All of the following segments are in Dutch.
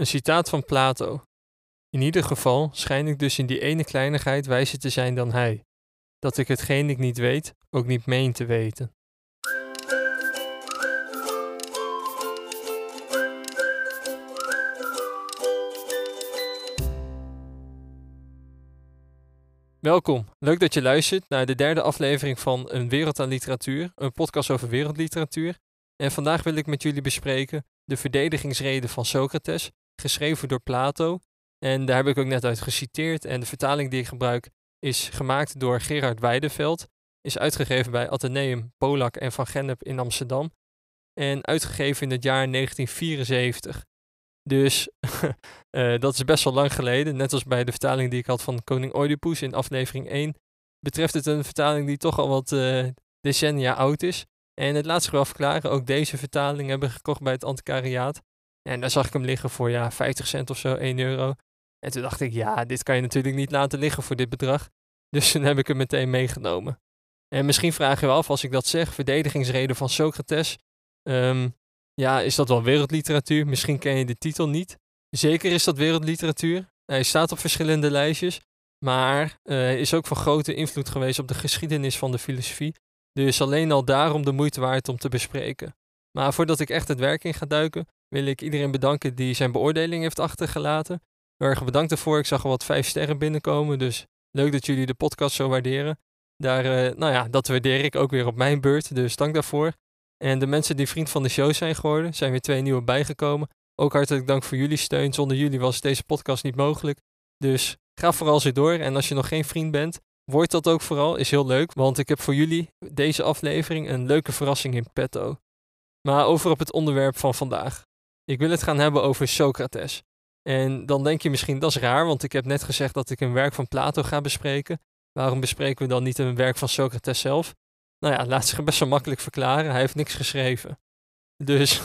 Een citaat van Plato. In ieder geval schijn ik dus in die ene kleinigheid wijzer te zijn dan hij, dat ik hetgeen ik niet weet, ook niet meen te weten. Welkom, leuk dat je luistert naar de derde aflevering van Een Wereld aan Literatuur, een podcast over wereldliteratuur. En vandaag wil ik met jullie bespreken de verdedigingsreden van Socrates, geschreven door Plato. En daar heb ik ook net uit geciteerd. En de vertaling die ik gebruik is gemaakt door Gerard Weideveld. Is uitgegeven bij Atheneum, Polak en Van Gennep in Amsterdam. En uitgegeven in het jaar 1974. Dus uh, dat is best wel lang geleden. Net als bij de vertaling die ik had van Koning Oedipus in aflevering 1. Betreft het een vertaling die toch al wat uh, decennia oud is. En het laat zich wel verklaren. Ook deze vertaling hebben we gekocht bij het antiquariaat. En daar zag ik hem liggen voor ja, 50 cent of zo, 1 euro. En toen dacht ik, ja, dit kan je natuurlijk niet laten liggen voor dit bedrag. Dus toen heb ik hem meteen meegenomen. En misschien vraag je wel af als ik dat zeg, verdedigingsreden van Socrates. Um, ja, is dat wel wereldliteratuur? Misschien ken je de titel niet. Zeker is dat wereldliteratuur. Hij staat op verschillende lijstjes, maar uh, is ook van grote invloed geweest op de geschiedenis van de filosofie. Dus alleen al daarom de moeite waard om te bespreken. Maar voordat ik echt het werk in ga duiken, wil ik iedereen bedanken die zijn beoordeling heeft achtergelaten. Heel erg bedankt ervoor. Ik zag al wat vijf sterren binnenkomen, dus leuk dat jullie de podcast zo waarderen. Daar, uh, nou ja, dat waardeer ik ook weer op mijn beurt, dus dank daarvoor. En de mensen die vriend van de show zijn geworden, zijn weer twee nieuwe bijgekomen. Ook hartelijk dank voor jullie steun. Zonder jullie was deze podcast niet mogelijk. Dus ga vooral zo door. En als je nog geen vriend bent, word dat ook vooral. Is heel leuk, want ik heb voor jullie deze aflevering een leuke verrassing in petto. Maar over op het onderwerp van vandaag. Ik wil het gaan hebben over Socrates. En dan denk je misschien, dat is raar, want ik heb net gezegd dat ik een werk van Plato ga bespreken. Waarom bespreken we dan niet een werk van Socrates zelf? Nou ja, laat zich best wel makkelijk verklaren. Hij heeft niks geschreven. Dus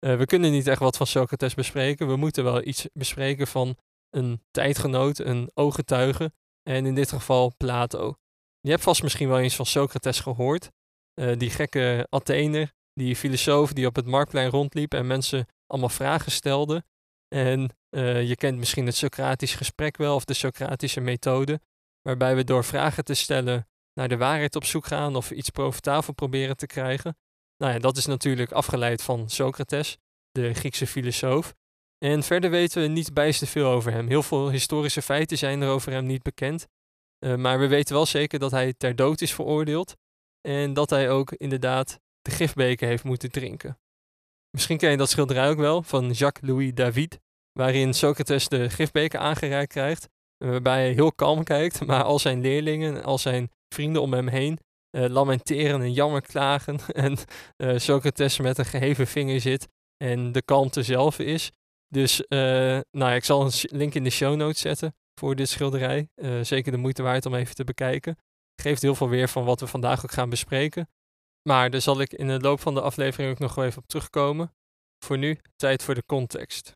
uh, we kunnen niet echt wat van Socrates bespreken. We moeten wel iets bespreken van een tijdgenoot, een ooggetuige. En in dit geval Plato. Je hebt vast misschien wel eens van Socrates gehoord. Uh, die gekke Athener, die filosoof die op het marktplein rondliep en mensen allemaal vragen stelde. En uh, je kent misschien het Socratisch gesprek wel of de Socratische methode, waarbij we door vragen te stellen naar de waarheid op zoek gaan of iets profitabel proberen te krijgen. Nou ja, dat is natuurlijk afgeleid van Socrates, de Griekse filosoof. En verder weten we niet bijster veel over hem. Heel veel historische feiten zijn er over hem niet bekend. Uh, maar we weten wel zeker dat hij ter dood is veroordeeld. En dat hij ook inderdaad de gifbeker heeft moeten drinken. Misschien ken je dat schilderij ook wel van Jacques-Louis David, waarin Socrates de gifbeker aangereikt krijgt. Waarbij hij heel kalm kijkt, maar al zijn leerlingen, al zijn vrienden om hem heen uh, lamenteren en jammer klagen. En uh, Socrates met een geheven vinger zit en de kalmte zelf is. Dus nou, ik zal een link in de show notes zetten voor dit schilderij. zeker de moeite waard om even te bekijken. Geeft heel veel weer van wat we vandaag ook gaan bespreken. Maar daar zal ik in de loop van de aflevering ook nog wel even op terugkomen. Voor nu, tijd voor de context.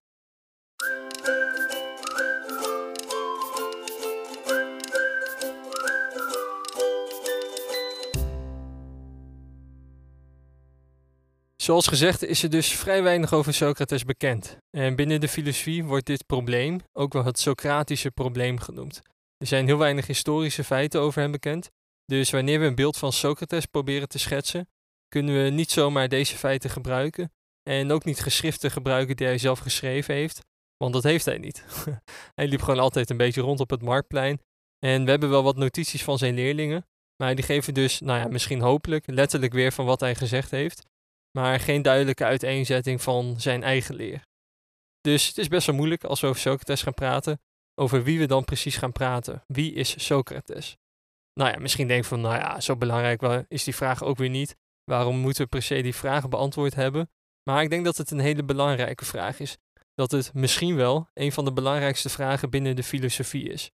Zoals gezegd is er dus vrij weinig over Socrates bekend. En binnen de filosofie wordt dit probleem ook wel het Socratische probleem genoemd. Er zijn heel weinig historische feiten over hem bekend. Dus wanneer we een beeld van Socrates proberen te schetsen, kunnen we niet zomaar deze feiten gebruiken. En ook niet geschriften gebruiken die hij zelf geschreven heeft, want dat heeft hij niet. hij liep gewoon altijd een beetje rond op het marktplein. En we hebben wel wat notities van zijn leerlingen, maar die geven dus, nou ja, misschien hopelijk letterlijk weer van wat hij gezegd heeft maar geen duidelijke uiteenzetting van zijn eigen leer. Dus het is best wel moeilijk als we over Socrates gaan praten, over wie we dan precies gaan praten. Wie is Socrates? Nou ja, misschien denk van, nou ja, zo belangrijk is die vraag ook weer niet. Waarom moeten we per se die vragen beantwoord hebben? Maar ik denk dat het een hele belangrijke vraag is. Dat het misschien wel een van de belangrijkste vragen binnen de filosofie is.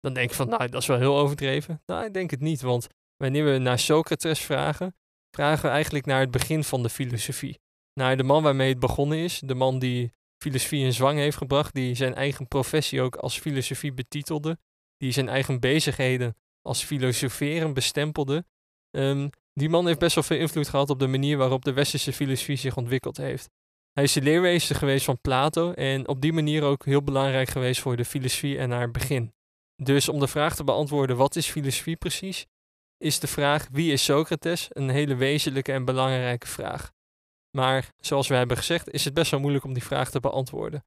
Dan denk je van, nou, dat is wel heel overdreven. Nou, ik denk het niet, want wanneer we naar Socrates vragen, vragen we eigenlijk naar het begin van de filosofie. Naar de man waarmee het begonnen is, de man die filosofie in zwang heeft gebracht, die zijn eigen professie ook als filosofie betitelde, die zijn eigen bezigheden als filosoferen bestempelde. Um, die man heeft best wel veel invloed gehad op de manier waarop de westerse filosofie zich ontwikkeld heeft. Hij is de leerwezen geweest van Plato en op die manier ook heel belangrijk geweest voor de filosofie en haar begin. Dus om de vraag te beantwoorden wat is filosofie precies, is de vraag wie is Socrates een hele wezenlijke en belangrijke vraag. Maar zoals we hebben gezegd, is het best wel moeilijk om die vraag te beantwoorden.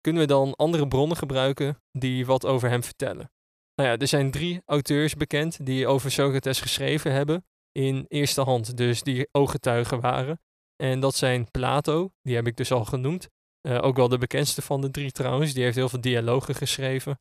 Kunnen we dan andere bronnen gebruiken die wat over hem vertellen? Nou ja, er zijn drie auteurs bekend die over Socrates geschreven hebben in eerste hand, dus die ooggetuigen waren. En dat zijn Plato, die heb ik dus al genoemd. Uh, ook wel de bekendste van de drie trouwens. Die heeft heel veel dialogen geschreven.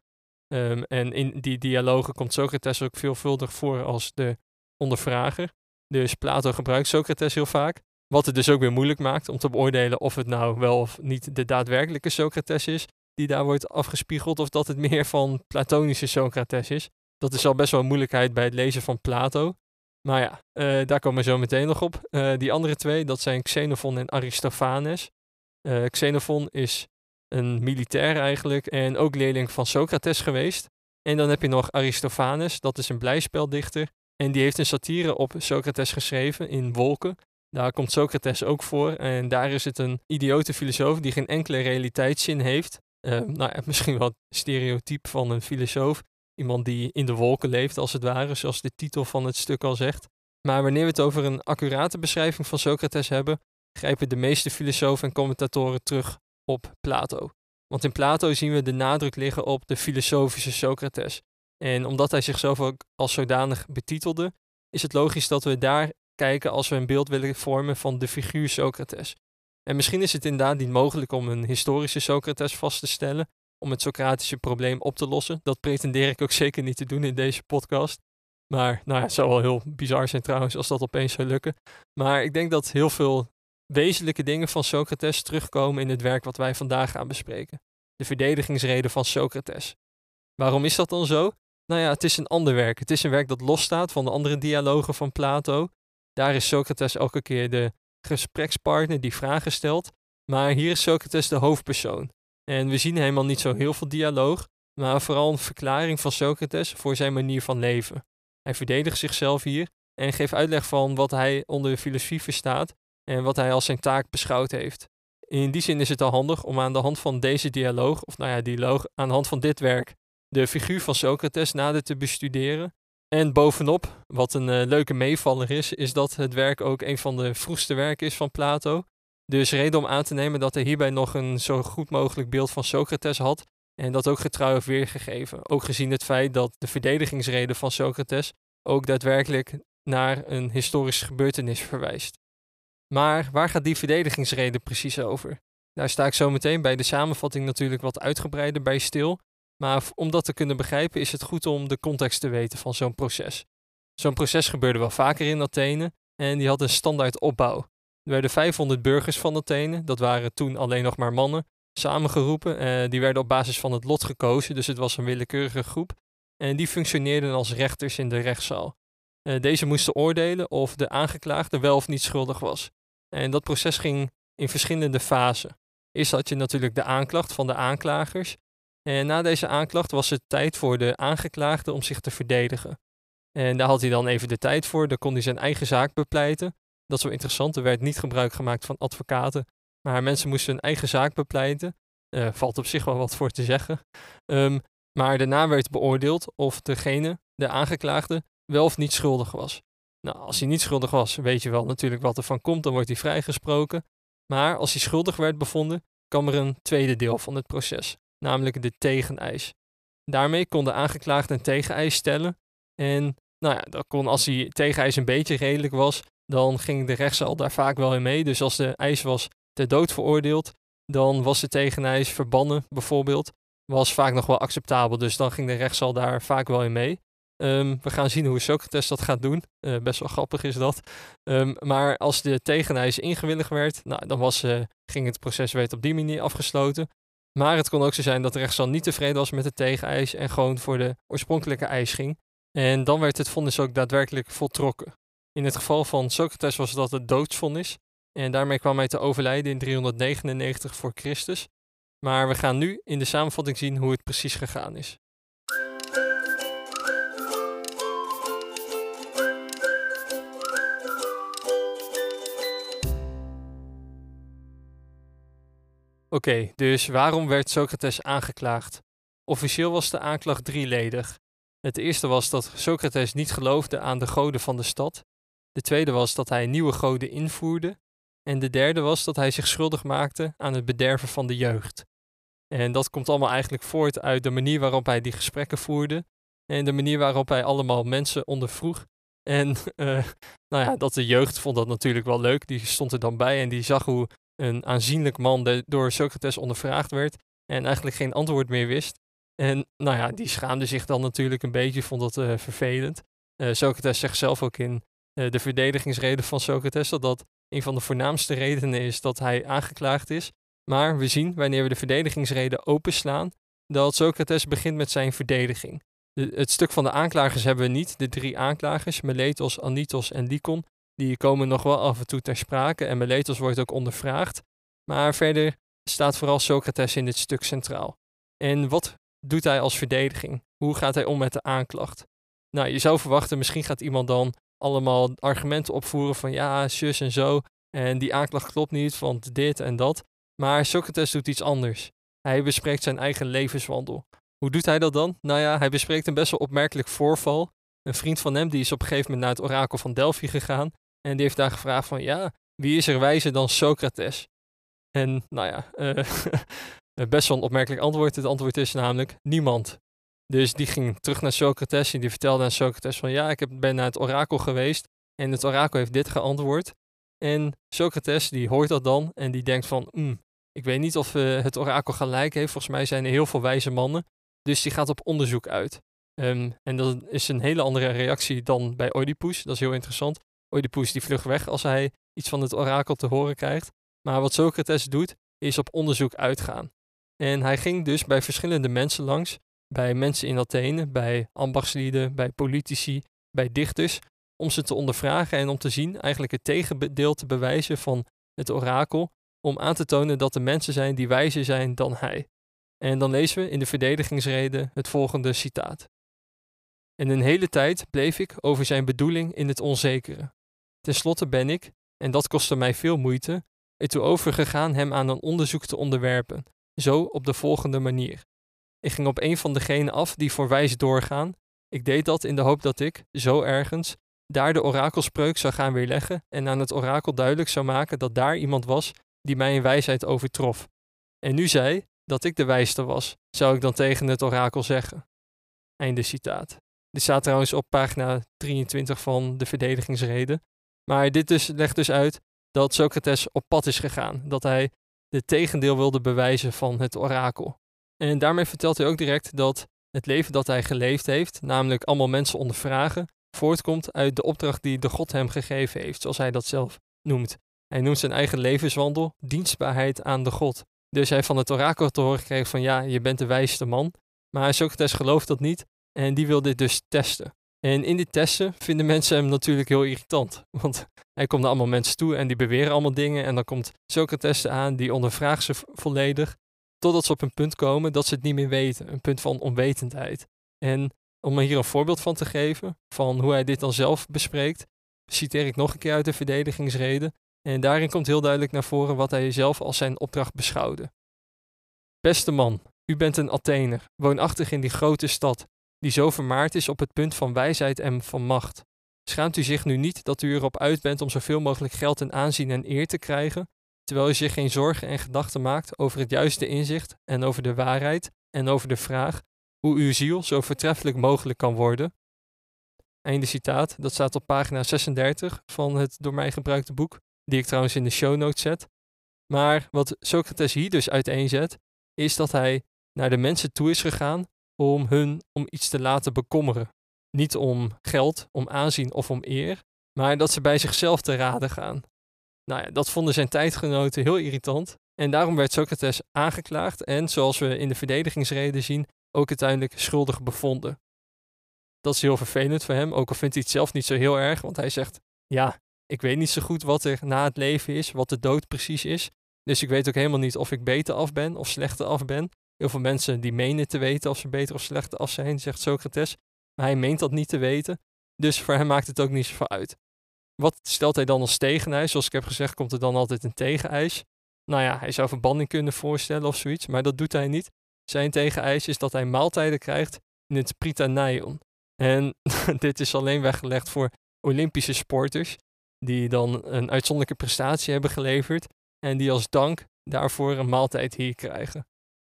Um, en in die dialogen komt Socrates ook veelvuldig voor als de ondervrager. Dus Plato gebruikt Socrates heel vaak. Wat het dus ook weer moeilijk maakt om te beoordelen of het nou wel of niet de daadwerkelijke Socrates is die daar wordt afgespiegeld, of dat het meer van Platonische Socrates is. Dat is al best wel een moeilijkheid bij het lezen van Plato. Maar ja, uh, daar komen we zo meteen nog op. Uh, die andere twee, dat zijn Xenophon en Aristophanes. Uh, Xenophon is een militair eigenlijk en ook leerling van Socrates geweest. En dan heb je nog Aristophanes, dat is een blijspeldichter. En die heeft een satire op Socrates geschreven in Wolken. Daar komt Socrates ook voor. En daar is het een idiote filosoof die geen enkele realiteitszin heeft. Uh, nou misschien wel stereotype van een filosoof. Iemand die in de wolken leeft, als het ware, zoals de titel van het stuk al zegt. Maar wanneer we het over een accurate beschrijving van Socrates hebben, grijpen de meeste filosofen en commentatoren terug op Plato. Want in Plato zien we de nadruk liggen op de filosofische Socrates. En omdat hij zichzelf ook als zodanig betitelde, is het logisch dat we daar kijken als we een beeld willen vormen van de figuur Socrates. En misschien is het inderdaad niet mogelijk om een historische Socrates vast te stellen, om het Socratische probleem op te lossen. Dat pretendeer ik ook zeker niet te doen in deze podcast. Maar nou ja, het zou wel heel bizar zijn trouwens als dat opeens zou lukken. Maar ik denk dat heel veel wezenlijke dingen van Socrates terugkomen in het werk wat wij vandaag gaan bespreken. De verdedigingsreden van Socrates. Waarom is dat dan zo? Nou ja, het is een ander werk. Het is een werk dat losstaat van de andere dialogen van Plato. Daar is Socrates elke keer de gesprekspartner die vragen stelt. Maar hier is Socrates de hoofdpersoon. En we zien helemaal niet zo heel veel dialoog, maar vooral een verklaring van Socrates voor zijn manier van leven. Hij verdedigt zichzelf hier en geeft uitleg van wat hij onder de filosofie verstaat en wat hij als zijn taak beschouwd heeft. In die zin is het al handig om aan de hand van deze dialoog, of nou ja, dialoog, aan de hand van dit werk, de figuur van Socrates nader te bestuderen en bovenop, wat een uh, leuke meevaller is, is dat het werk ook een van de vroegste werken is van Plato. Dus reden om aan te nemen dat hij hierbij nog een zo goed mogelijk beeld van Socrates had en dat ook getrouw heeft weergegeven. Ook gezien het feit dat de verdedigingsreden van Socrates ook daadwerkelijk naar een historische gebeurtenis verwijst. Maar waar gaat die verdedigingsreden precies over? Daar sta ik zo meteen bij de samenvatting natuurlijk wat uitgebreider bij stil. Maar om dat te kunnen begrijpen is het goed om de context te weten van zo'n proces. Zo'n proces gebeurde wel vaker in Athene en die had een standaard opbouw. Er werden 500 burgers van Athene, dat waren toen alleen nog maar mannen, samengeroepen. Eh, die werden op basis van het lot gekozen, dus het was een willekeurige groep. En die functioneerden als rechters in de rechtszaal. Eh, deze moesten oordelen of de aangeklaagde wel of niet schuldig was. En dat proces ging in verschillende fasen. Eerst had je natuurlijk de aanklacht van de aanklagers. En na deze aanklacht was het tijd voor de aangeklaagde om zich te verdedigen. En daar had hij dan even de tijd voor, dan kon hij zijn eigen zaak bepleiten. Dat is wel interessant, er werd niet gebruik gemaakt van advocaten, maar mensen moesten hun eigen zaak bepleiten. Uh, valt op zich wel wat voor te zeggen. Um, maar daarna werd beoordeeld of degene, de aangeklaagde, wel of niet schuldig was. Nou, als hij niet schuldig was, weet je wel natuurlijk wat er van komt, dan wordt hij vrijgesproken. Maar als hij schuldig werd bevonden, kwam er een tweede deel van het proces namelijk de tegeneis. Daarmee kon de aangeklaagde een tegeneis stellen. En nou ja, dat kon, als die tegeneis een beetje redelijk was, dan ging de rechtszaal daar vaak wel in mee. Dus als de eis was ter dood veroordeeld, dan was de tegeneis verbannen bijvoorbeeld. Was vaak nog wel acceptabel, dus dan ging de rechtszaal daar vaak wel in mee. Um, we gaan zien hoe Socrates dat gaat doen. Uh, best wel grappig is dat. Um, maar als de tegeneis ingewilligd werd, nou, dan was, uh, ging het proces werd op die manier afgesloten. Maar het kon ook zo zijn dat de rechtszaal niet tevreden was met het tegeneis en gewoon voor de oorspronkelijke eis ging. En dan werd het vonnis ook daadwerkelijk voltrokken. In het geval van Socrates was dat het doodsvonnis. En daarmee kwam hij te overlijden in 399 voor Christus. Maar we gaan nu in de samenvatting zien hoe het precies gegaan is. Oké, dus waarom werd Socrates aangeklaagd? Officieel was de aanklacht drieledig. Het eerste was dat Socrates niet geloofde aan de goden van de stad. De tweede was dat hij nieuwe goden invoerde. En de derde was dat hij zich schuldig maakte aan het bederven van de jeugd. En dat komt allemaal eigenlijk voort uit de manier waarop hij die gesprekken voerde. En de manier waarop hij allemaal mensen ondervroeg. En uh, nou ja, dat de jeugd vond dat natuurlijk wel leuk. Die stond er dan bij en die zag hoe een aanzienlijk man door Socrates ondervraagd werd. En eigenlijk geen antwoord meer wist. En nou ja, die schaamde zich dan natuurlijk een beetje, vond dat uh, vervelend. Uh, Socrates zegt zelf ook in de verdedigingsreden van Socrates dat dat een van de voornaamste redenen is dat hij aangeklaagd is. Maar we zien, wanneer we de verdedigingsreden openslaan, dat Socrates begint met zijn verdediging. het stuk van de aanklagers hebben we niet. De drie aanklagers, Meletos, Anitos en Lycon, die komen nog wel af en toe ter sprake. En Meletos wordt ook ondervraagd. Maar verder staat vooral Socrates in dit stuk centraal. En wat doet hij als verdediging? Hoe gaat hij om met de aanklacht? Nou, je zou verwachten, misschien gaat iemand dan allemaal argumenten opvoeren van ja, zus en zo. En die aanklacht klopt niet, want dit en dat. Maar Socrates doet iets anders. Hij bespreekt zijn eigen levenswandel. Hoe doet hij dat dan? Nou ja, hij bespreekt een best wel opmerkelijk voorval. Een vriend van hem die is op een gegeven moment naar het orakel van Delphi gegaan. En die heeft daar gevraagd van ja, wie is er wijzer dan Socrates? En nou ja, uh, best wel een opmerkelijk antwoord. Het antwoord is namelijk niemand. Dus die ging terug naar Socrates en die vertelde aan Socrates van ja, ik ben naar het orakel geweest en het orakel heeft dit geantwoord. En Socrates die hoort dat dan en die denkt van mm, ik weet niet of uh, het orakel gelijk heeft. Volgens mij zijn er heel veel wijze mannen. Dus die gaat op onderzoek uit. Um, en dat is een hele andere reactie dan bij Oedipus. Dat is heel interessant. Oedipus die vlucht weg als hij iets van het orakel te horen krijgt. Maar wat Socrates doet, is op onderzoek uitgaan. En hij ging dus bij verschillende mensen langs. Bij mensen in Athene, bij ambachtslieden, bij politici, bij dichters. Om ze te ondervragen en om te zien, eigenlijk het tegendeel te bewijzen van het orakel om aan te tonen dat er mensen zijn die wijzer zijn dan hij. En dan lezen we in de verdedigingsreden het volgende citaat. En een hele tijd bleef ik over zijn bedoeling in het onzekere. Ten slotte ben ik, en dat kostte mij veel moeite, ertoe overgegaan hem aan een onderzoek te onderwerpen, zo op de volgende manier. Ik ging op een van degenen af die voor wijs doorgaan. Ik deed dat in de hoop dat ik, zo ergens, daar de orakelspreuk zou gaan weerleggen en aan het orakel duidelijk zou maken dat daar iemand was die mij in wijsheid overtrof. En nu zei dat ik de wijste was, zou ik dan tegen het orakel zeggen. Einde citaat. Dit staat trouwens op pagina 23 van de verdedigingsreden. Maar dit dus, legt dus uit dat Socrates op pad is gegaan, dat hij de tegendeel wilde bewijzen van het orakel. En daarmee vertelt hij ook direct dat het leven dat hij geleefd heeft, namelijk allemaal mensen ondervragen, voortkomt uit de opdracht die de God hem gegeven heeft, zoals hij dat zelf noemt. Hij noemt zijn eigen levenswandel dienstbaarheid aan de God. Dus hij van het orakel te horen kreeg van ja, je bent de wijste man. Maar Socrates gelooft dat niet en die wil dit dus testen. En in die testen vinden mensen hem natuurlijk heel irritant. Want hij komt naar allemaal mensen toe en die beweren allemaal dingen. En dan komt Socrates aan, die ondervraagt ze volledig. Totdat ze op een punt komen dat ze het niet meer weten. Een punt van onwetendheid. En om hier een voorbeeld van te geven, van hoe hij dit dan zelf bespreekt, citeer ik nog een keer uit de verdedigingsreden. En daarin komt heel duidelijk naar voren wat hij zelf als zijn opdracht beschouwde. Beste man, u bent een Athener, woonachtig in die grote stad, die zo vermaard is op het punt van wijsheid en van macht. Schaamt u zich nu niet dat u erop uit bent om zoveel mogelijk geld en aanzien en eer te krijgen, terwijl u zich geen zorgen en gedachten maakt over het juiste inzicht en over de waarheid en over de vraag hoe uw ziel zo vertreffelijk mogelijk kan worden? Einde citaat, dat staat op pagina 36 van het door mij gebruikte boek die ik trouwens in de show notes zet. Maar wat Socrates hier dus uiteenzet, is dat hij naar de mensen toe is gegaan om hun om iets te laten bekommeren. Niet om geld, om aanzien of om eer, maar dat ze bij zichzelf te raden gaan. Nou ja, dat vonden zijn tijdgenoten heel irritant en daarom werd Socrates aangeklaagd en, zoals we in de verdedigingsreden zien, ook uiteindelijk schuldig bevonden. Dat is heel vervelend voor hem, ook al vindt hij het zelf niet zo heel erg, want hij zegt: Ja, ik weet niet zo goed wat er na het leven is, wat de dood precies is. Dus ik weet ook helemaal niet of ik beter af ben of slechter af ben. Heel veel mensen die menen te weten of ze beter of slechter af zijn, zegt Socrates. Maar hij meent dat niet te weten. Dus voor hem maakt het ook niet zoveel uit. Wat stelt hij dan als tegeneis? Zoals ik heb gezegd, komt er dan altijd een tegeneis. nou ja, hij zou verbanning kunnen voorstellen of zoiets, maar dat doet hij niet. Zijn tegeneis is dat hij maaltijden krijgt in het Prytaneion. En dit is alleen weggelegd voor Olympische sporters, die dan een uitzonderlijke prestatie hebben geleverd en die als dank daarvoor een maaltijd hier krijgen.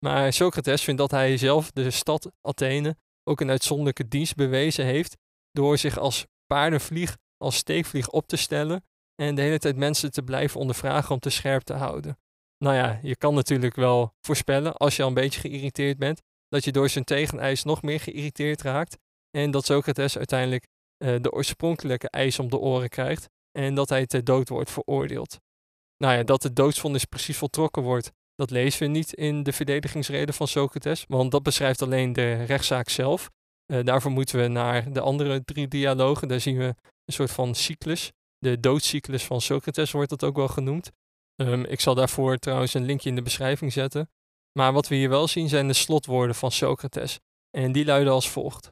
Maar Socrates vindt dat hij zelf de stad Athene ook een uitzonderlijke dienst bewezen heeft door zich als paardenvlieg, als steekvlieg op te stellen en de hele tijd mensen te blijven ondervragen om te scherp te houden. Nou ja, je kan natuurlijk wel voorspellen, als je al een beetje geïrriteerd bent, dat je door zijn tegeneis nog meer geïrriteerd raakt en dat Socrates uiteindelijk uh, de oorspronkelijke eis om de oren krijgt en dat hij ter dood wordt veroordeeld. Nou ja, dat de doodsvonnis precies voltrokken wordt, dat lezen we niet in de verdedigingsreden van Socrates, want dat beschrijft alleen de rechtszaak zelf. Uh, daarvoor moeten we naar de andere drie dialogen. Daar zien we een soort van cyclus. De doodscyclus van Socrates wordt dat ook wel genoemd. Um, ik zal daarvoor trouwens een linkje in de beschrijving zetten. Maar wat we hier wel zien zijn de slotwoorden van Socrates. En die luiden als volgt.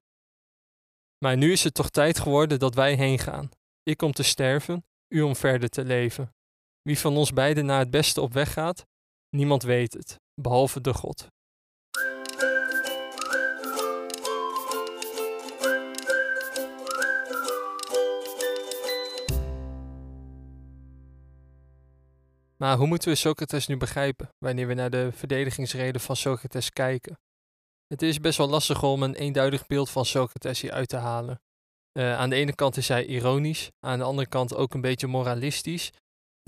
Maar nu is het toch tijd geworden dat wij heen gaan. Ik om te sterven, u om verder te leven. Wie van ons beiden naar het beste op weg gaat, niemand weet het, behalve de God. Maar hoe moeten we Socrates nu begrijpen wanneer we naar de verdedigingsreden van Socrates kijken? Het is best wel lastig om een eenduidig beeld van Socrates hier uit te halen. Uh, aan de ene kant is hij ironisch, aan de andere kant ook een beetje moralistisch.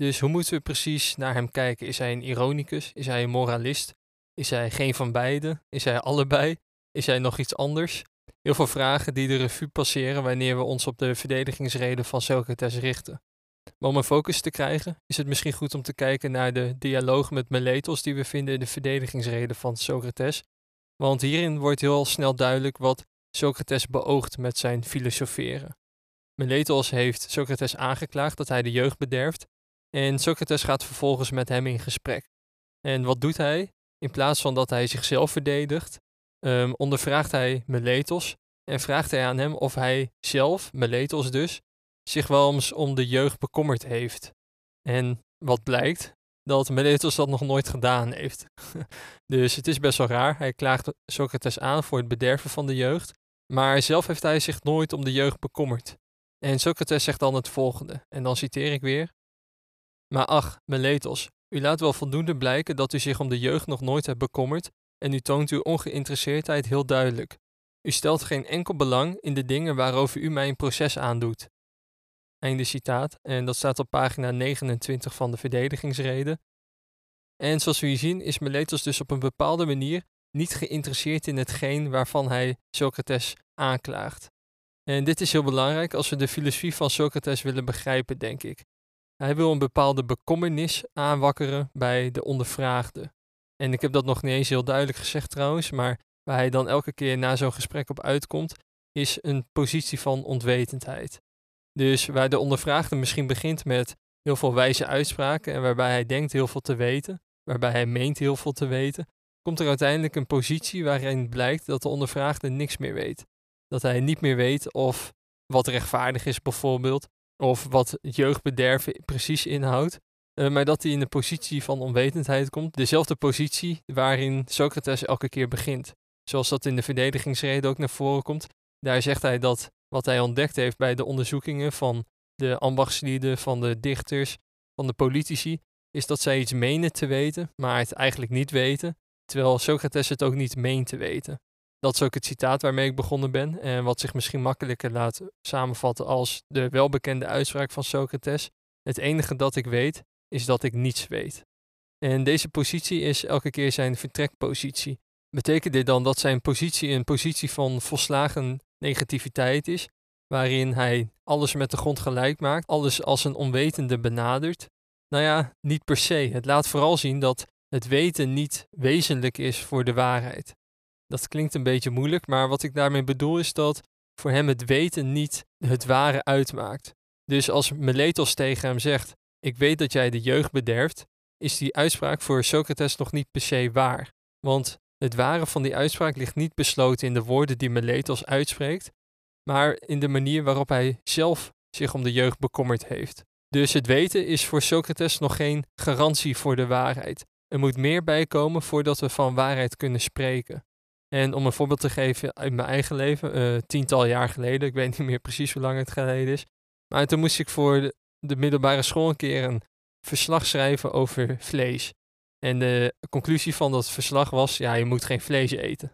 Dus hoe moeten we precies naar hem kijken? Is hij een ironicus? Is hij een moralist? Is hij geen van beide? Is hij allebei? Is hij nog iets anders? Heel veel vragen die de revue passeren wanneer we ons op de verdedigingsreden van Socrates richten. Maar om een focus te krijgen, is het misschien goed om te kijken naar de dialoog met Meletos die we vinden in de verdedigingsreden van Socrates. Want hierin wordt heel snel duidelijk wat Socrates beoogt met zijn filosoferen. Meletos heeft Socrates aangeklaagd dat hij de jeugd bederft en Socrates gaat vervolgens met hem in gesprek. En wat doet hij? In plaats van dat hij zichzelf verdedigt, um, ondervraagt hij Meletos en vraagt hij aan hem of hij zelf, Meletos dus, zich wel eens om de jeugd bekommerd heeft. En wat blijkt? Dat Meletos dat nog nooit gedaan heeft. dus het is best wel raar. Hij klaagt Socrates aan voor het bederven van de jeugd. Maar zelf heeft hij zich nooit om de jeugd bekommerd. En Socrates zegt dan het volgende, en dan citeer ik weer. Maar ach, Meletos, u laat wel voldoende blijken dat u zich om de jeugd nog nooit hebt bekommerd en u toont uw ongeïnteresseerdheid heel duidelijk. U stelt geen enkel belang in de dingen waarover u mij een proces aandoet. Einde citaat. En dat staat op pagina 29 van de verdedigingsreden. En zoals we hier zien is Meletos dus op een bepaalde manier niet geïnteresseerd in hetgeen waarvan hij Socrates aanklaagt. En dit is heel belangrijk als we de filosofie van Socrates willen begrijpen, denk ik. Hij wil een bepaalde bekommernis aanwakkeren bij de ondervraagde. En ik heb dat nog niet eens heel duidelijk gezegd trouwens, maar waar hij dan elke keer na zo'n gesprek op uitkomt, is een positie van onwetendheid. Dus waar de ondervraagde misschien begint met heel veel wijze uitspraken en waarbij hij denkt heel veel te weten, waarbij hij meent heel veel te weten, komt er uiteindelijk een positie waarin blijkt dat de ondervraagde niks meer weet. Dat hij niet meer weet of wat rechtvaardig is bijvoorbeeld, of wat jeugdbederven precies inhoudt, uh, maar dat hij in de positie van onwetendheid komt, dezelfde positie waarin Socrates elke keer begint. Zoals dat in de verdedigingsreden ook naar voren komt. Daar zegt hij dat wat hij ontdekt heeft bij de onderzoekingen van de ambachtslieden, van de dichters, van de politici, is dat zij iets menen te weten, maar het eigenlijk niet weten, terwijl Socrates het ook niet meent te weten. Dat is ook het citaat waarmee ik begonnen ben en wat zich misschien makkelijker laat samenvatten als de welbekende uitspraak van Socrates: Het enige dat ik weet is dat ik niets weet. En deze positie is elke keer zijn vertrekpositie. Betekent dit dan dat zijn positie een positie van volslagen negativiteit is, waarin hij alles met de grond gelijk maakt, alles als een onwetende benadert? Nou ja, niet per se. Het laat vooral zien dat het weten niet wezenlijk is voor de waarheid. Dat klinkt een beetje moeilijk, maar wat ik daarmee bedoel is dat voor hem het weten niet het ware uitmaakt. Dus als Meletos tegen hem zegt: Ik weet dat jij de jeugd bederft, is die uitspraak voor Socrates nog niet per se waar. Want het ware van die uitspraak ligt niet besloten in de woorden die Meletos uitspreekt, maar in de manier waarop hij zelf zich om de jeugd bekommerd heeft. Dus het weten is voor Socrates nog geen garantie voor de waarheid. Er moet meer bijkomen voordat we van waarheid kunnen spreken. En om een voorbeeld te geven uit mijn eigen leven, uh, tiental jaar geleden, ik weet niet meer precies hoe lang het geleden is. Maar toen moest ik voor de, de middelbare school een keer een verslag schrijven over vlees. En de conclusie van dat verslag was, ja, je moet geen vlees eten.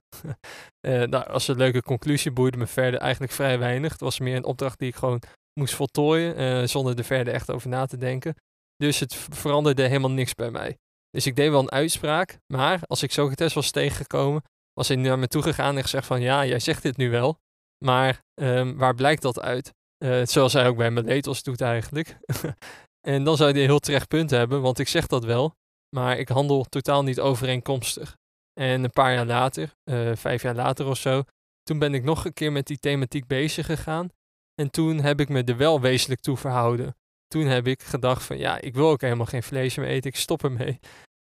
uh, nou, als een leuke conclusie boeide me verder eigenlijk vrij weinig. Het was meer een opdracht die ik gewoon moest voltooien, uh, zonder er verder echt over na te denken. Dus het veranderde helemaal niks bij mij. Dus ik deed wel een uitspraak, maar als ik Socrates was tegengekomen, was hij naar me toe gegaan en gezegd van, ja, jij zegt dit nu wel, maar um, waar blijkt dat uit? Uh, zoals hij ook bij Meletos doet eigenlijk. en dan zou hij een heel terecht punt hebben, want ik zeg dat wel, maar ik handel totaal niet overeenkomstig. En een paar jaar later, uh, vijf jaar later of zo, toen ben ik nog een keer met die thematiek bezig gegaan. En toen heb ik me er wel wezenlijk toe verhouden. Toen heb ik gedacht van ja, ik wil ook helemaal geen vlees meer eten, ik stop ermee.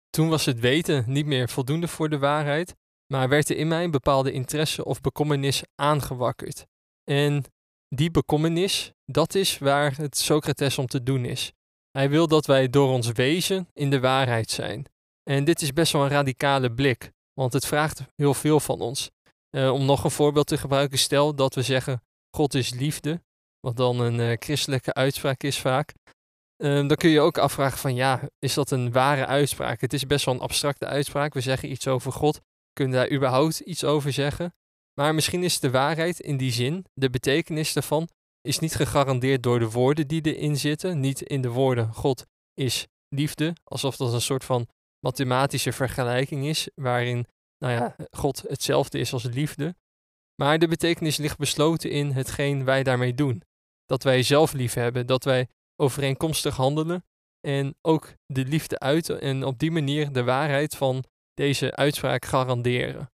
Toen was het weten niet meer voldoende voor de waarheid, maar werd er in mij een bepaalde interesse of bekommernis aangewakkerd. En die bekommernis, dat is waar het Socrates om te doen is. Hij wil dat wij door ons wezen in de waarheid zijn. En dit is best wel een radicale blik, want het vraagt heel veel van ons. Uh, om nog een voorbeeld te gebruiken, stel dat we zeggen: God is liefde, wat dan een uh, christelijke uitspraak is vaak. Uh, dan kun je ook afvragen van ja, is dat een ware uitspraak? Het is best wel een abstracte uitspraak. We zeggen iets over God. Kunnen daar überhaupt iets over zeggen? Maar misschien is de waarheid in die zin, de betekenis daarvan, is niet gegarandeerd door de woorden die erin zitten. Niet in de woorden God is liefde, alsof dat een soort van mathematische vergelijking is, waarin nou ja, God hetzelfde is als liefde. Maar de betekenis ligt besloten in hetgeen wij daarmee doen. Dat wij zelf lief hebben, dat wij overeenkomstig handelen en ook de liefde uiten en op die manier de waarheid van deze uitspraak garanderen.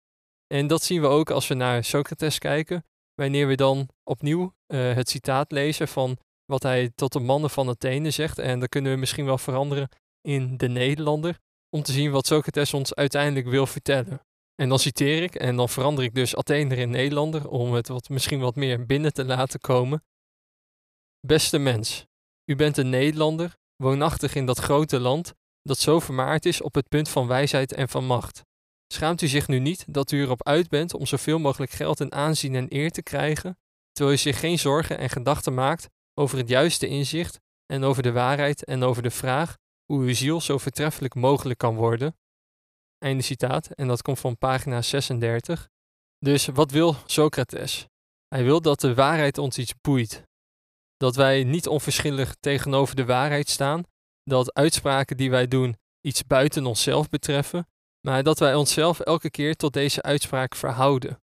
En dat zien we ook als we naar Socrates kijken, wanneer we dan opnieuw uh, het citaat lezen van wat hij tot de mannen van Athene zegt. En dan kunnen we misschien wel veranderen in de Nederlander, om te zien wat Socrates ons uiteindelijk wil vertellen. En dan citeer ik en dan verander ik dus Athener in Nederlander om het wat, misschien wat meer binnen te laten komen. Beste mens, u bent een Nederlander, woonachtig in dat grote land dat zo vermaard is op het punt van wijsheid en van macht. Schaamt u zich nu niet dat u erop uit bent om zoveel mogelijk geld en aanzien en eer te krijgen, terwijl u zich geen zorgen en gedachten maakt over het juiste inzicht en over de waarheid en over de vraag hoe uw ziel zo vertreffelijk mogelijk kan worden? Einde citaat, en dat komt van pagina 36. Dus wat wil Socrates? Hij wil dat de waarheid ons iets boeit. Dat wij niet onverschillig tegenover de waarheid staan, dat uitspraken die wij doen iets buiten onszelf betreffen, maar dat wij onszelf elke keer tot deze uitspraak verhouden.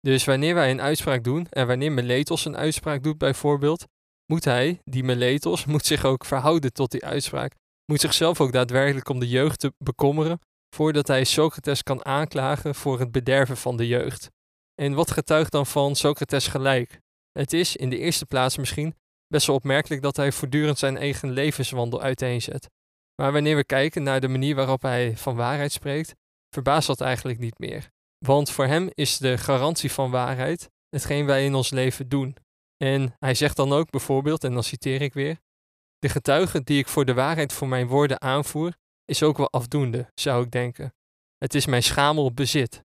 Dus wanneer wij een uitspraak doen en wanneer Meletos een uitspraak doet bijvoorbeeld, moet hij, die Meletos, moet zich ook verhouden tot die uitspraak, moet zichzelf ook daadwerkelijk om de jeugd te bekommeren, voordat hij Socrates kan aanklagen voor het bederven van de jeugd. En wat getuigt dan van Socrates gelijk? Het is in de eerste plaats misschien best wel opmerkelijk dat hij voortdurend zijn eigen levenswandel uiteenzet. Maar wanneer we kijken naar de manier waarop hij van waarheid spreekt, verbaast dat eigenlijk niet meer. Want voor hem is de garantie van waarheid hetgeen wij in ons leven doen. En hij zegt dan ook bijvoorbeeld, en dan citeer ik weer: De getuige die ik voor de waarheid voor mijn woorden aanvoer, is ook wel afdoende, zou ik denken. Het is mijn schamel bezit.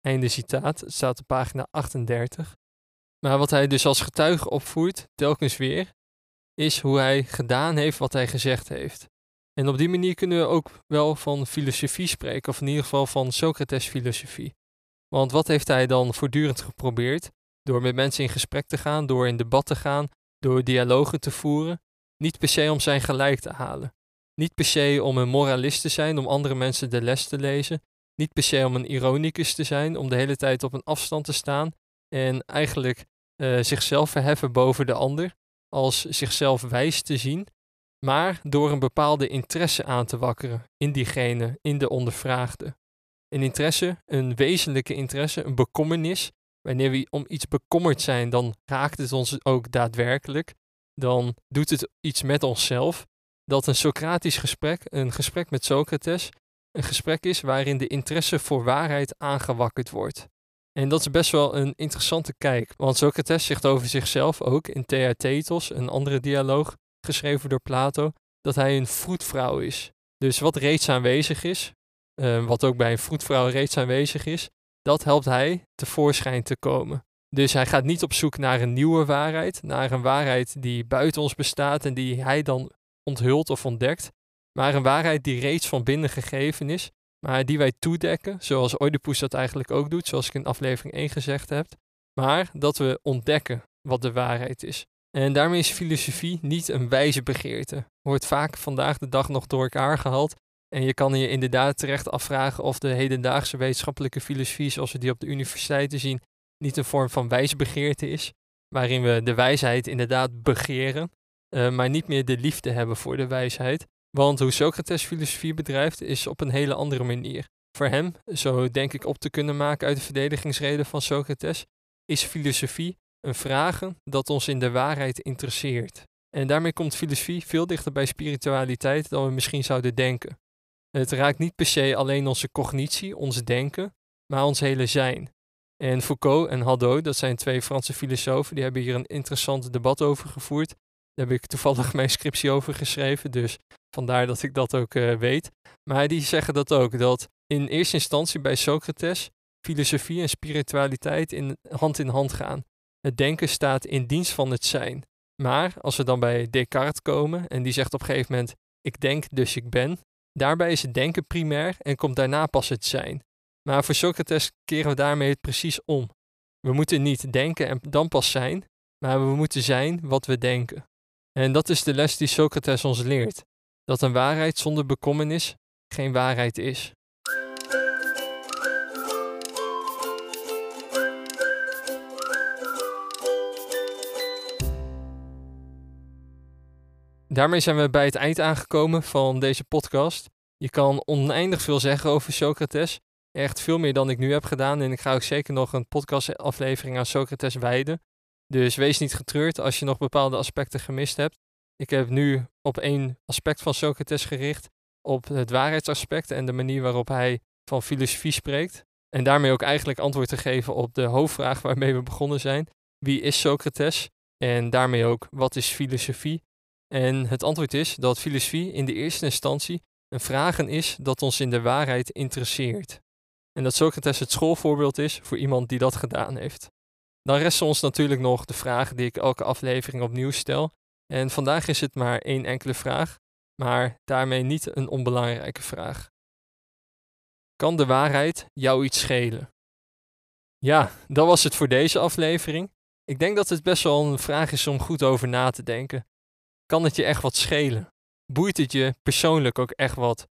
Einde citaat, het staat op pagina 38. Maar wat hij dus als getuige opvoert, telkens weer, is hoe hij gedaan heeft wat hij gezegd heeft. En op die manier kunnen we ook wel van filosofie spreken, of in ieder geval van Socrates filosofie. Want wat heeft hij dan voortdurend geprobeerd? Door met mensen in gesprek te gaan, door in debat te gaan, door dialogen te voeren. Niet per se om zijn gelijk te halen. Niet per se om een moralist te zijn, om andere mensen de les te lezen. Niet per se om een ironicus te zijn, om de hele tijd op een afstand te staan en eigenlijk uh, zichzelf verheffen boven de ander, als zichzelf wijs te zien, maar door een bepaalde interesse aan te wakkeren in diegene, in de ondervraagde. Een interesse, een wezenlijke interesse, een bekommernis. Wanneer we om iets bekommerd zijn, dan raakt het ons ook daadwerkelijk. Dan doet het iets met onszelf. Dat een Socratisch gesprek, een gesprek met Socrates, een gesprek is waarin de interesse voor waarheid aangewakkerd wordt. En dat is best wel een interessante kijk, want Socrates zegt over zichzelf ook in Theaetetos, een andere dialoog, geschreven door Plato, dat hij een vroedvrouw is. Dus wat reeds aanwezig is, uh, wat ook bij een vroedvrouw reeds aanwezig is, dat helpt hij tevoorschijn te komen. Dus hij gaat niet op zoek naar een nieuwe waarheid, naar een waarheid die buiten ons bestaat en die hij dan onthult of ontdekt, maar een waarheid die reeds van binnen gegeven is, maar die wij toedekken, zoals Oedipus dat eigenlijk ook doet, zoals ik in aflevering 1 gezegd heb, maar dat we ontdekken wat de waarheid is. En daarmee is filosofie niet een wijze begeerte. Wordt vaak vandaag de dag nog door elkaar gehaald. En je kan je inderdaad terecht afvragen of de hedendaagse wetenschappelijke filosofie, zoals we die op de universiteiten zien, niet een vorm van wijsbegeerte is. Waarin we de wijsheid inderdaad begeren, uh, maar niet meer de liefde hebben voor de wijsheid. Want hoe Socrates filosofie bedrijft, is op een hele andere manier. Voor hem, zo denk ik op te kunnen maken uit de verdedigingsreden van Socrates, is filosofie een vragen dat ons in de waarheid interesseert. En daarmee komt filosofie veel dichter bij spiritualiteit dan we misschien zouden denken. Het raakt niet per se alleen onze cognitie, ons denken, maar ons hele zijn. En Foucault en Hadot, dat zijn twee Franse filosofen, die hebben hier een interessant debat over gevoerd. Daar heb ik toevallig mijn scriptie over geschreven, dus vandaar dat ik dat ook uh, weet. Maar die zeggen dat ook, dat in eerste instantie bij Socrates filosofie en spiritualiteit in, hand in hand gaan. Het denken staat in dienst van het zijn. Maar als we dan bij Descartes komen en die zegt op een gegeven moment: Ik denk, dus ik ben. Daarbij is het denken primair en komt daarna pas het zijn. Maar voor Socrates keren we daarmee het precies om. We moeten niet denken en dan pas zijn, maar we moeten zijn wat we denken. En dat is de les die Socrates ons leert: dat een waarheid zonder bekommernis geen waarheid is. Daarmee zijn we bij het eind aangekomen van deze podcast. Je kan oneindig veel zeggen over Socrates. Echt veel meer dan ik nu heb gedaan. En ik ga ook zeker nog een podcastaflevering aan Socrates wijden. Dus wees niet getreurd als je nog bepaalde aspecten gemist hebt. Ik heb nu op één aspect van Socrates gericht. Op het waarheidsaspect en de manier waarop hij van filosofie spreekt. En daarmee ook eigenlijk antwoord te geven op de hoofdvraag waarmee we begonnen zijn. Wie is Socrates? En daarmee ook, wat is filosofie? En het antwoord is dat filosofie in de eerste instantie een vragen is dat ons in de waarheid interesseert. En dat Socrates het schoolvoorbeeld is voor iemand die dat gedaan heeft. Dan resten ons natuurlijk nog de vragen die ik elke aflevering opnieuw stel. En vandaag is het maar één enkele vraag, maar daarmee niet een onbelangrijke vraag. Kan de waarheid jou iets schelen? Ja, dat was het voor deze aflevering. Ik denk dat het best wel een vraag is om goed over na te denken. Kan het je echt wat schelen? Boeit het je persoonlijk ook echt wat?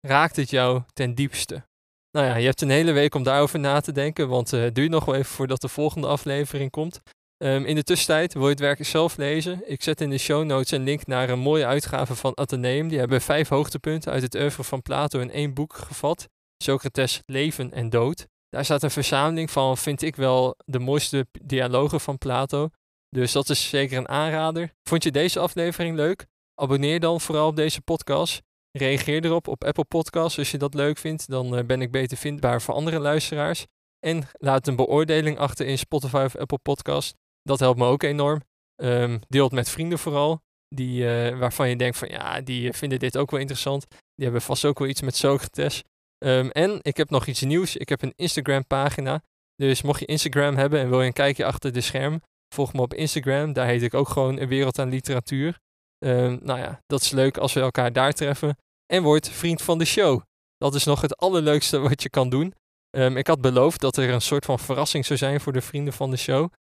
Raakt het jou ten diepste? Nou ja, je hebt een hele week om daarover na te denken, want uh, het duurt nog wel even voordat de volgende aflevering komt. Um, in de tussentijd wil je het werk zelf lezen. Ik zet in de show notes een link naar een mooie uitgave van Atheneum. Die hebben vijf hoogtepunten uit het oeuvre van Plato in één boek gevat. Socrates Leven en Dood. Daar staat een verzameling van, vind ik wel, de mooiste dialogen van Plato. Dus dat is zeker een aanrader. Vond je deze aflevering leuk? Abonneer dan vooral op deze podcast. Reageer erop op Apple Podcasts als je dat leuk vindt. Dan eh, ben ik beter vindbaar voor andere luisteraars. En laat een beoordeling achter in Spotify of Apple Podcasts. Dat helpt me ook enorm. Um, deel het met vrienden vooral. Die, uh, waarvan je denkt van ja, die vinden dit ook wel interessant. Die hebben vast ook wel iets met Socrates. Um, en ik heb nog iets nieuws. Ik heb een Instagram pagina. Dus mocht je Instagram hebben en wil je een kijkje achter de scherm, Volg me op Instagram, daar heet ik ook gewoon Een Wereld aan Literatuur. Uh, nou ja, dat is leuk als we elkaar daar treffen. En word vriend van de show. Dat is nog het allerleukste wat je kan doen. Um, ik had beloofd dat er een soort van verrassing zou zijn voor de vrienden van de show.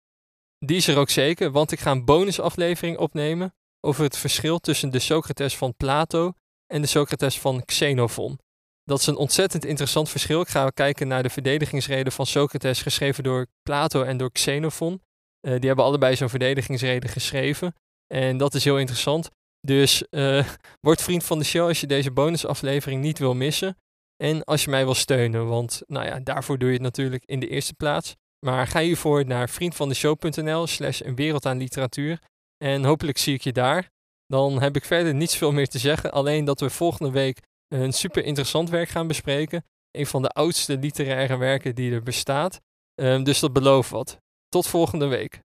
Die is er ook zeker, want ik ga een bonusaflevering opnemen over het verschil tussen de Socrates van Plato en de Socrates van Xenophon. Dat is een ontzettend interessant verschil. Ik ga kijken naar de verdedigingsreden van Socrates, geschreven door Plato en door Xenophon. Uh, die hebben allebei zo'n verdedigingsreden geschreven. En dat is heel interessant. Dus uh, word vriend van de show als je deze bonusaflevering niet wil missen. En als je mij wil steunen, want nou ja, daarvoor doe je het natuurlijk in de eerste plaats. Maar ga hiervoor naar vriendvandeshow.nl slash een wereld aan literatuur. En hopelijk zie ik je daar. Dan heb ik verder niets veel meer te zeggen. Alleen dat we volgende week een super interessant werk gaan bespreken. Een van de oudste literaire werken die er bestaat. Um, dus dat belooft wat. Tot volgende week.